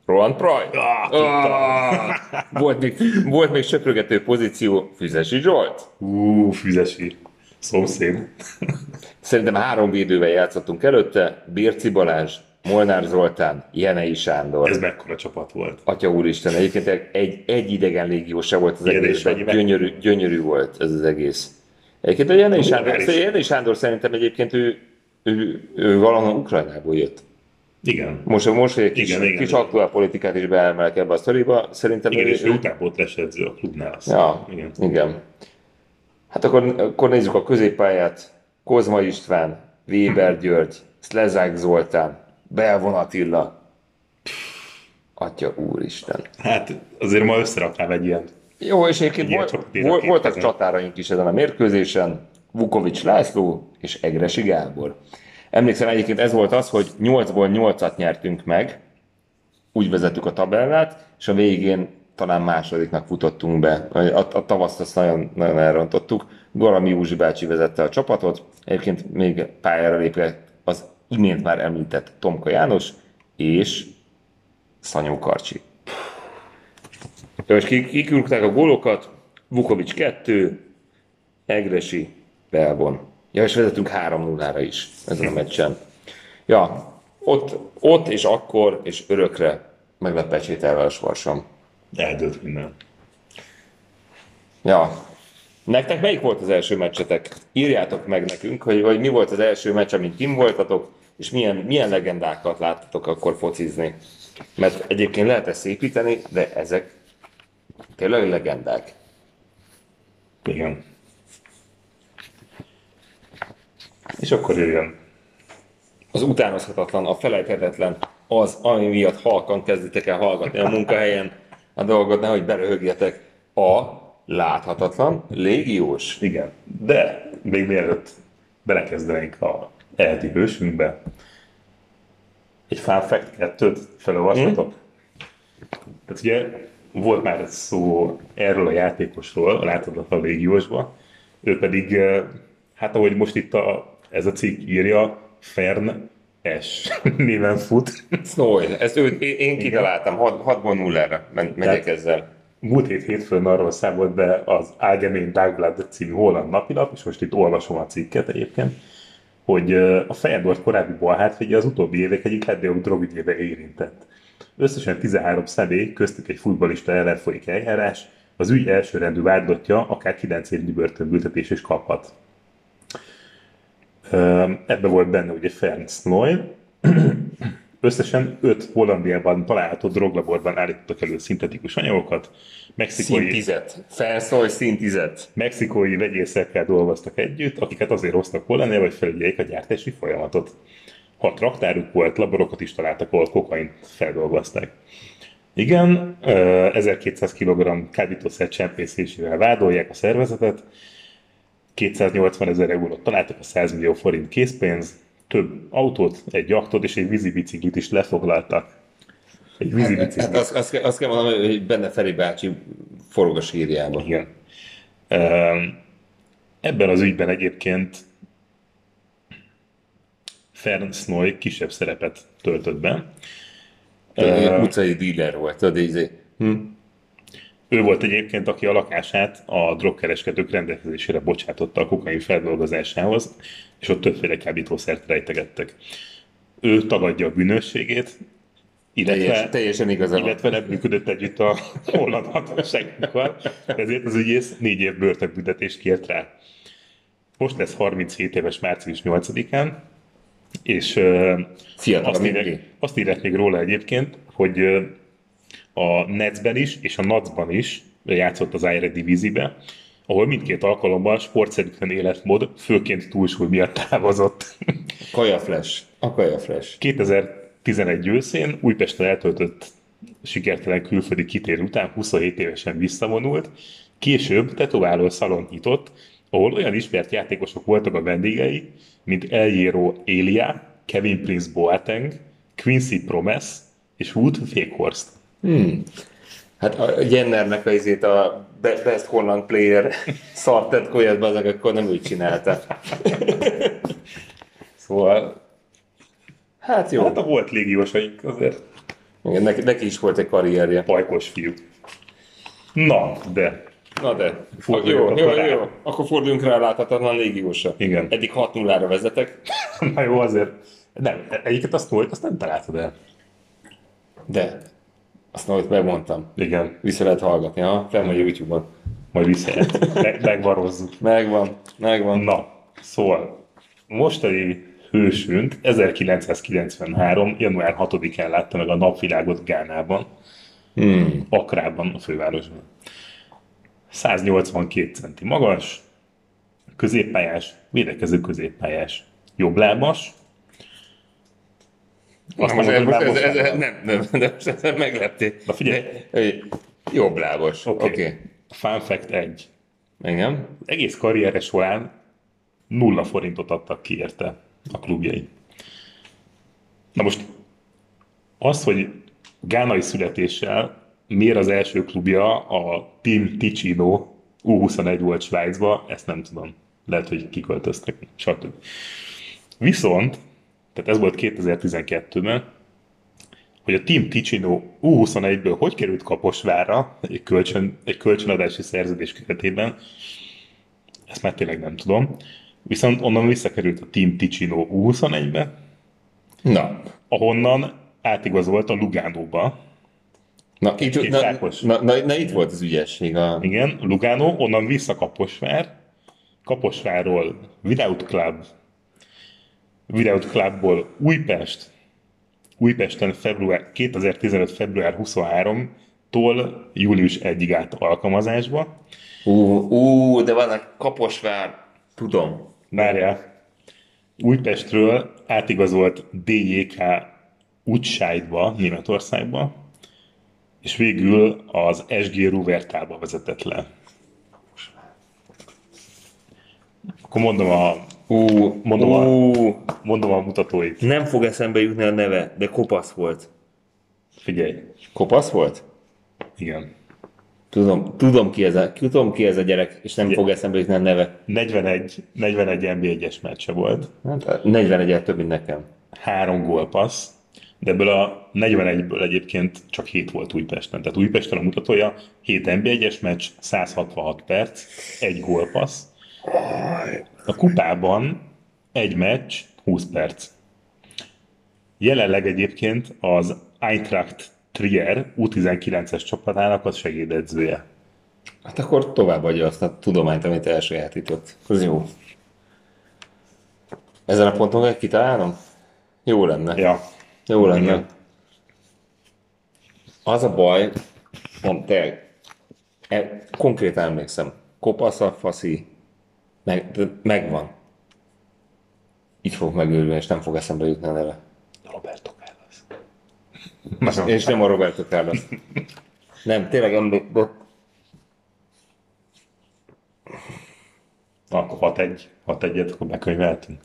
Roland Praj. Ah, volt, még, volt még söprögető pozíció Füzesi Zsolt. Ú, füzesi. Szomszéd. Szerintem három védővel játszottunk előtte, Bérci Balázs, Molnár Zoltán, Jenei Sándor. Ez mekkora csapat volt. Atya úristen, egyébként egy, egy idegen légió se volt az meg- gyönyörű, gyönyörű volt ez az egész. Egyébként a Jenei Sándor, is. Jenei Sándor szerintem egyébként ő, ő, ő valahol Ukrajnából jött. Igen. Most, most hogy egy kis, Igen, igen, kis igen. politikát is beemelek ebbe a sztoriba, szerintem Igen, ő, és ő edző a klubnál. Azt. Ja, Igen. igen. Hát akkor, akkor nézzük a középpályát. Kozma István, Weber György, Szlezák Zoltán, Belvon Attila. Atya úristen. Hát azért ma összeraknám egy ilyen. Jó, és egyébként volt, volt, voltak csatáraink is ezen a mérkőzésen. Vukovics László és Egresi Gábor. Emlékszem egyébként ez volt az, hogy 8-ból 8-at nyertünk meg, úgy vezettük a tabellát, és a végén talán másodiknak futottunk be. A, a tavaszt azt nagyon, nagyon elrontottuk. Garami Józsi bácsi vezette a csapatot, egyébként még pályára lépett az imént már említett Tomka János és Szanyó Karcsi. Jó, és kik- kikürgták a gólokat, Vukovics 2, Egresi, Belvon Ja, és vezetünk 3-0-ra is ezen a meccsen. Ja, ott, ott és akkor és örökre meg lett pecsételve a sorsom. Eldőlt minden. Ja. Nektek melyik volt az első meccsetek? Írjátok meg nekünk, hogy, hogy mi volt az első meccs, amit kim voltatok, és milyen, milyen legendákat láttatok akkor focizni. Mert egyébként lehet ezt szépíteni, de ezek tényleg legendák. Igen. És akkor jöjjön. Az utánozhatatlan, a felejthetetlen, az, ami miatt halkan kezditek el hallgatni a munkahelyen a dolgot, nehogy beröhögjetek. A láthatatlan légiós. Igen. De még mielőtt belekezdenénk a eheti hősünkbe, egy fun fact kettőt felolvashatok? Tehát ugye volt már szó erről a játékosról, a láthatatlan légiósban, ő pedig, hát ahogy most itt a, ez a cikk írja, Fern S néven fut. Snowy, ezt ő, én, én kitaláltam, 6-ból 0-ra megyek Tehát- ezzel. Múlt hét hétfőn arról számolt be az Algemein Dagblad című holland napilap, és most itt olvasom a cikket egyébként, hogy a Feyenoord korábbi balhátvédje az utóbbi évek egyik legnagyobb drogügyébe érintett. Összesen 13 személy, köztük egy futballista ellen folyik eljárás, az ügy elsőrendű vádlottja akár 9 évnyi börtönbüntetés is kaphat. Ebbe volt benne ugye Fern Snoy, Összesen 5 Hollandiában található droglaborban állítottak elő szintetikus anyagokat, mexikói, Szintizet. Felszólj szintizet. mexikói vegyészekkel dolgoztak együtt, akiket azért hoztak Hollandiába, hogy felügyeljék a gyártási folyamatot. Hat raktáruk volt, laborokat is találtak, ahol kokaint feldolgozták. Igen, ö, 1200 kg kábítószer csempészésével vádolják a szervezetet, 280 ezer eurót találtak, a 100 millió forint készpénz, több autót, egy jachtot és egy vízibiciklit is lefoglaltak. Egy Hát vízibiciklit. azt, azt, kell- azt kell mondanom, hogy benne Feri bácsi forog a sírjába. Igen. Ebben az ügyben egyébként Fern Snoy kisebb szerepet töltött be. Uh, utcai dealer volt, tudod, így izé. Ő volt egyébként, aki a lakását a drogkereskedők rendelkezésére bocsátotta a kokain feldolgozásához, és ott többféle kábítószert rejtegettek. Ő tagadja a bűnösségét, illetve, Teljes, teljesen igaza van. illetve nem működött együtt a holland hatóságokkal, ezért az ügyész négy év börtönbüntetést kért rá. Most lesz 37 éves március 8-án, és Fiatal, azt, írják, azt írják még róla egyébként, hogy a Netsben is, és a Natsban is játszott az Eredivisie-be, ahol mindkét alkalommal sportszerűtlen életmód, főként túlsúly miatt távozott. Kaja Flash. A Kaja Flash. 2011 őszén Újpesten eltöltött sikertelen külföldi kitér után 27 évesen visszavonult, később tetováló szalont nyitott, ahol olyan ismert játékosok voltak a vendégei, mint Eljero Elia, Kevin Prince Boateng, Quincy Promes és Wood Weghorst. Hát a Jennernek a, izét a be- Best Holland Player szart tett kolyat azok, akkor nem úgy csinálta. szóval, hát jó. Hát a volt légiósaink azért Igen, neki, neki is volt egy karrierje. pajkos fiú. Na, de Na de, Forduljunk jó, jó, akkor rá. jó, akkor forduljunk rá a láthatatlan légiósra. Igen. Eddig 6-0-ra vezetek, na jó, azért nem, egyiket azt volt, azt nem találtad el. de azt majd megmondtam. Igen, Vissza lehet hallgatni, ha? Fenn van YouTube-on. majd visszaért. Me- megvarozzuk. Megvan, megvan. Na, szóval mostani hősünk 1993. január 6-án látta meg a napvilágot Gánában, hmm. Akrában, a fővárosban. 182 centi magas, középpályás, védekező középpályás, jobblábas. Azt most, mondod, most, ez, ez, ez, nem, nem, nem, ezzel megleptél. Na figyelj. De, hogy Jobb lábos. Oké. Oké. Okay. Okay. Fun fact 1. Igen. egész karriere során nulla forintot adtak ki érte a klubjai. Na most az, hogy gánai születéssel miért az első klubja a Team Ticino U21 volt Svájcba, ezt nem tudom. Lehet, hogy kiköltöztek, stb. Viszont, tehát ez volt 2012-ben, hogy a Team Ticino U21-ből hogy került Kaposvára egy, kölcsön, egy kölcsönadási szerződés keretében, ezt már tényleg nem tudom. Viszont onnan visszakerült a Team Ticino U21-be, Na, ahonnan átigazolt a Lugánóba. Na, itt, Két na, rákos. na, na, na, itt volt az ügyesség. A... Igen, Lugano, onnan vissza Kaposvár, Kaposvárról Without Club, Without Clubból Újpest, Újpesten február, 2015. február 23-tól július 1-ig át alkalmazásba. Ú, ú, de van a Kaposvár, tudom. Várjál, Újpestről átigazolt DJK Útsájtba, Németországba, és végül az SG Ruvertába vezetett le. Akkor mondom a, Ú, Mondom a- ú, mondom a mutatóit. nem fog eszembe jutni a neve, de kopasz volt. Figyelj, Kopasz volt? igen. Tudom, tudom ki ez a, tudom ki ez a gyerek, és nem Igen. fog eszembe jutni a neve. 41, 41 NB1-es meccse volt, Hát, 41 több, mint nekem. három gólpassz, de ebből a 41-ből egyébként csak 7 volt Újpesten. Tehát Újpesten a mutatója 7 NB1-es meccs, 166 perc, egy gólpassz. A kupában egy meccs, 20 perc. Jelenleg egyébként az Eintracht Trier U19-es csapatának az segédedzője. Hát akkor továbbadja azt a tudományt, amit elsajátított. Az jó. Ezen a ponton kell kitalálnom? Jó lenne. Ja, Jó lenne. Igen. Az a baj, mond, te, e, konkrétan emlékszem, kopasz a faszi, meg, megvan. Így fog megőrülni, és nem fog eszembe jutni a neve. Roberto Carlos. És nem a Roberto Carlos. Nem, tényleg emlék, de Na, akkor 6-1, 6-1-et akkor bekönyveltünk.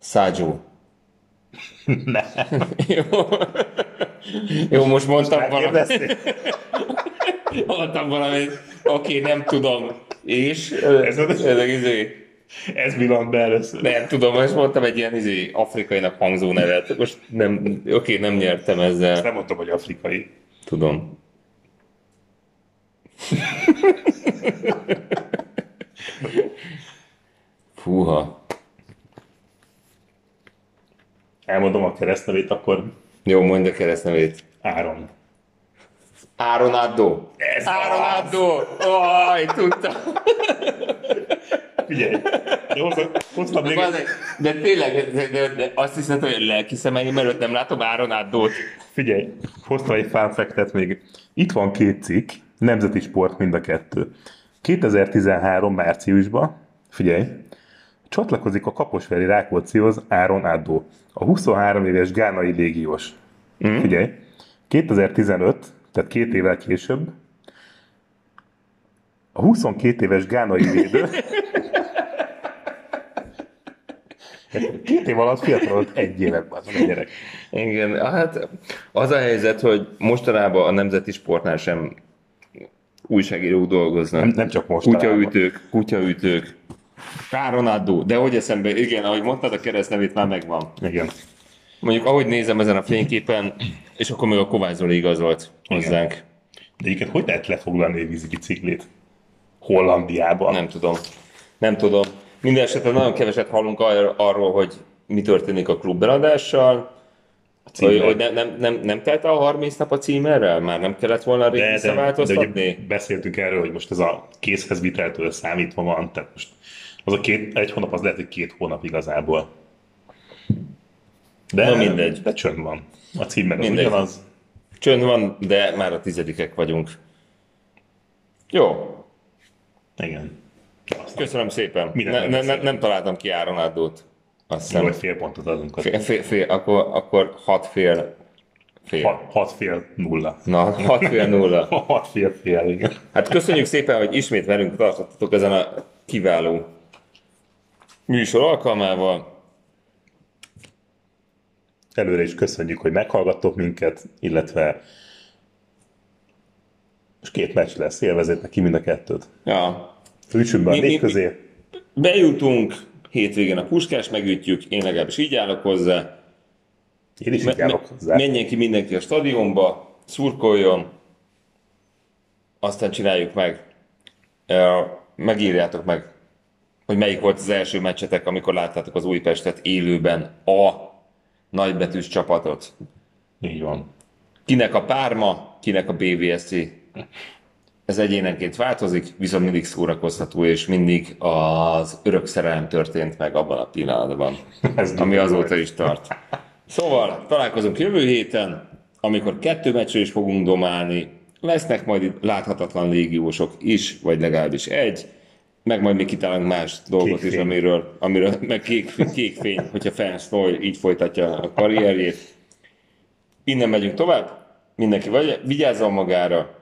Szágyó. Ne. Jó. Jó, most mondtam valamit. Megkérdezték? Mondtam valamit. Oké, nem tudom. És? Ez ez a izé. Ez villant be először. Nem tudom, most mondtam egy ilyen izé, afrikainak hangzó nevet. Most nem, oké, nem nyertem ezzel. Nem mondtam, hogy afrikai. Tudom. Fúha. Elmondom a keresztnevét, akkor Jó, mondj a keresztnevét. Áron. Áronádó. Ez Áronádó! Aj, tudtam. Figyelj, de hoztam, hoztam még De, de tényleg, de, de, de azt hiszed, hogy lelki szemeim előtt nem látom Áronádót. Figyelj, hoztam egy fact még. Itt van két cikk, nemzeti sport mind a kettő. 2013 márciusban, figyelj, csatlakozik a Kaposvári Rákóczihoz Áron Addo, a 23 éves gánai légiós. Mm. Figyelj, 2015, tehát két évvel később, a 22 éves gánai védő Két év alatt fiatalodott egy évet, az a gyerek. Igen, hát az a helyzet, hogy mostanában a nemzeti sportnál sem újságírók dolgoznak. Nem, nem csak mostanában. Kutyaütők, kutyaütők. Káronádó, de hogy eszembe, igen, ahogy mondtad, a keresztnevét már megvan. Igen. Mondjuk, ahogy nézem ezen a fényképen, és akkor még a Kovács Zoli igazolt hozzánk. De egyébként hogy lehet lefoglalni egy vízibiciklit? Hollandiában. Nem tudom. Nem tudom. Minden esetre nagyon keveset hallunk ar- arról, hogy mi történik a klubbeladással. címer. Hogy, hogy nem, nem, nem, nem telt a 30 nap a címerrel? Már nem kellett volna rég De, de, de ugye beszéltünk erről, hogy most ez a készhez viteltől számítva van, tehát most az a két, egy hónap az lehet, hogy két hónap igazából. De, Na mindegy. De csönd van. A címer az Mindegy. ugyanaz. Csönd van, de már a tizedikek vagyunk. Jó, Igen. köszönöm szépen. Ne, ne, ne, nem találtam ki Áronádót. Azt Jó, hiszem. hogy fél pontot adunk. Fél, fél, fél, akkor, akkor hat fél fél. hat, hat fél nulla. Na, hat fél nulla. Hat fél fél, igen. Hát köszönjük szépen, hogy ismét velünk tartottatok ezen a kiváló műsor alkalmával. Előre is köszönjük, hogy meghallgattok minket, illetve és két meccs lesz, élvezétek ki mind a kettőt. Ja, Ütsünk be a négy közé. bejutunk, hétvégén a puskás megütjük, én legalábbis így állok hozzá. Én is így állok hozzá. menjen ki mindenki a stadionba, szurkoljon, aztán csináljuk meg Megírjátok meg, hogy melyik volt az első meccsetek, amikor láttátok az Újpestet élőben a nagybetűs csapatot. Így van. Kinek a Párma, kinek a BVSC. Ez egyénenként változik, viszont mindig szórakoztató, és mindig az örök szerelem történt meg abban a pillanatban, Ez ami azóta volt. is tart. Szóval találkozunk jövő héten, amikor kettő meccsről is fogunk domálni. Lesznek majd itt láthatatlan légiósok is, vagy legalábbis egy, meg majd még kitalálunk más dolgot Kék is, fény. amiről, amiről meg kék, kék fény, hogyha Fans Noy így folytatja a karrierjét. Innen megyünk tovább, mindenki vagy, vigyázzon magára,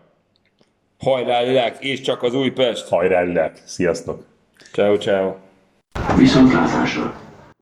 hajrá lélek, és csak az Újpest! Hajrá, Lilák! Sziasztok! Ciao, ciao. Viszontlátásra!